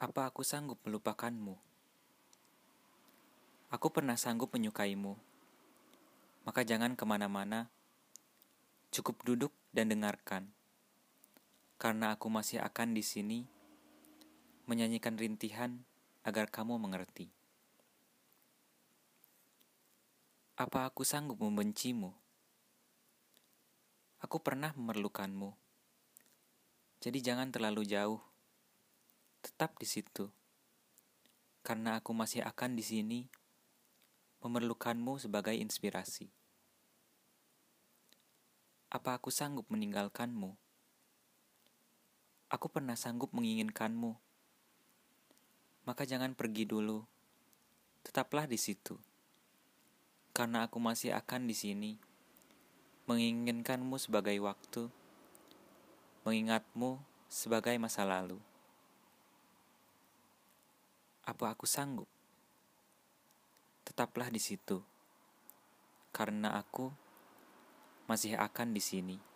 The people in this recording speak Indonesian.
Apa aku sanggup melupakanmu? Aku pernah sanggup menyukaimu. Maka jangan ke mana-mana. Cukup duduk dan dengarkan. Karena aku masih akan di sini menyanyikan rintihan agar kamu mengerti. Apa aku sanggup membencimu? Aku pernah memerlukanmu. Jadi jangan terlalu jauh. Tetap di situ. Karena aku masih akan di sini memerlukanmu sebagai inspirasi. Apa aku sanggup meninggalkanmu? Aku pernah sanggup menginginkanmu. Maka jangan pergi dulu. Tetaplah di situ. Karena aku masih akan di sini menginginkanmu sebagai waktu, mengingatmu sebagai masa lalu. Apa aku sanggup? Tetaplah di situ, karena aku masih akan di sini.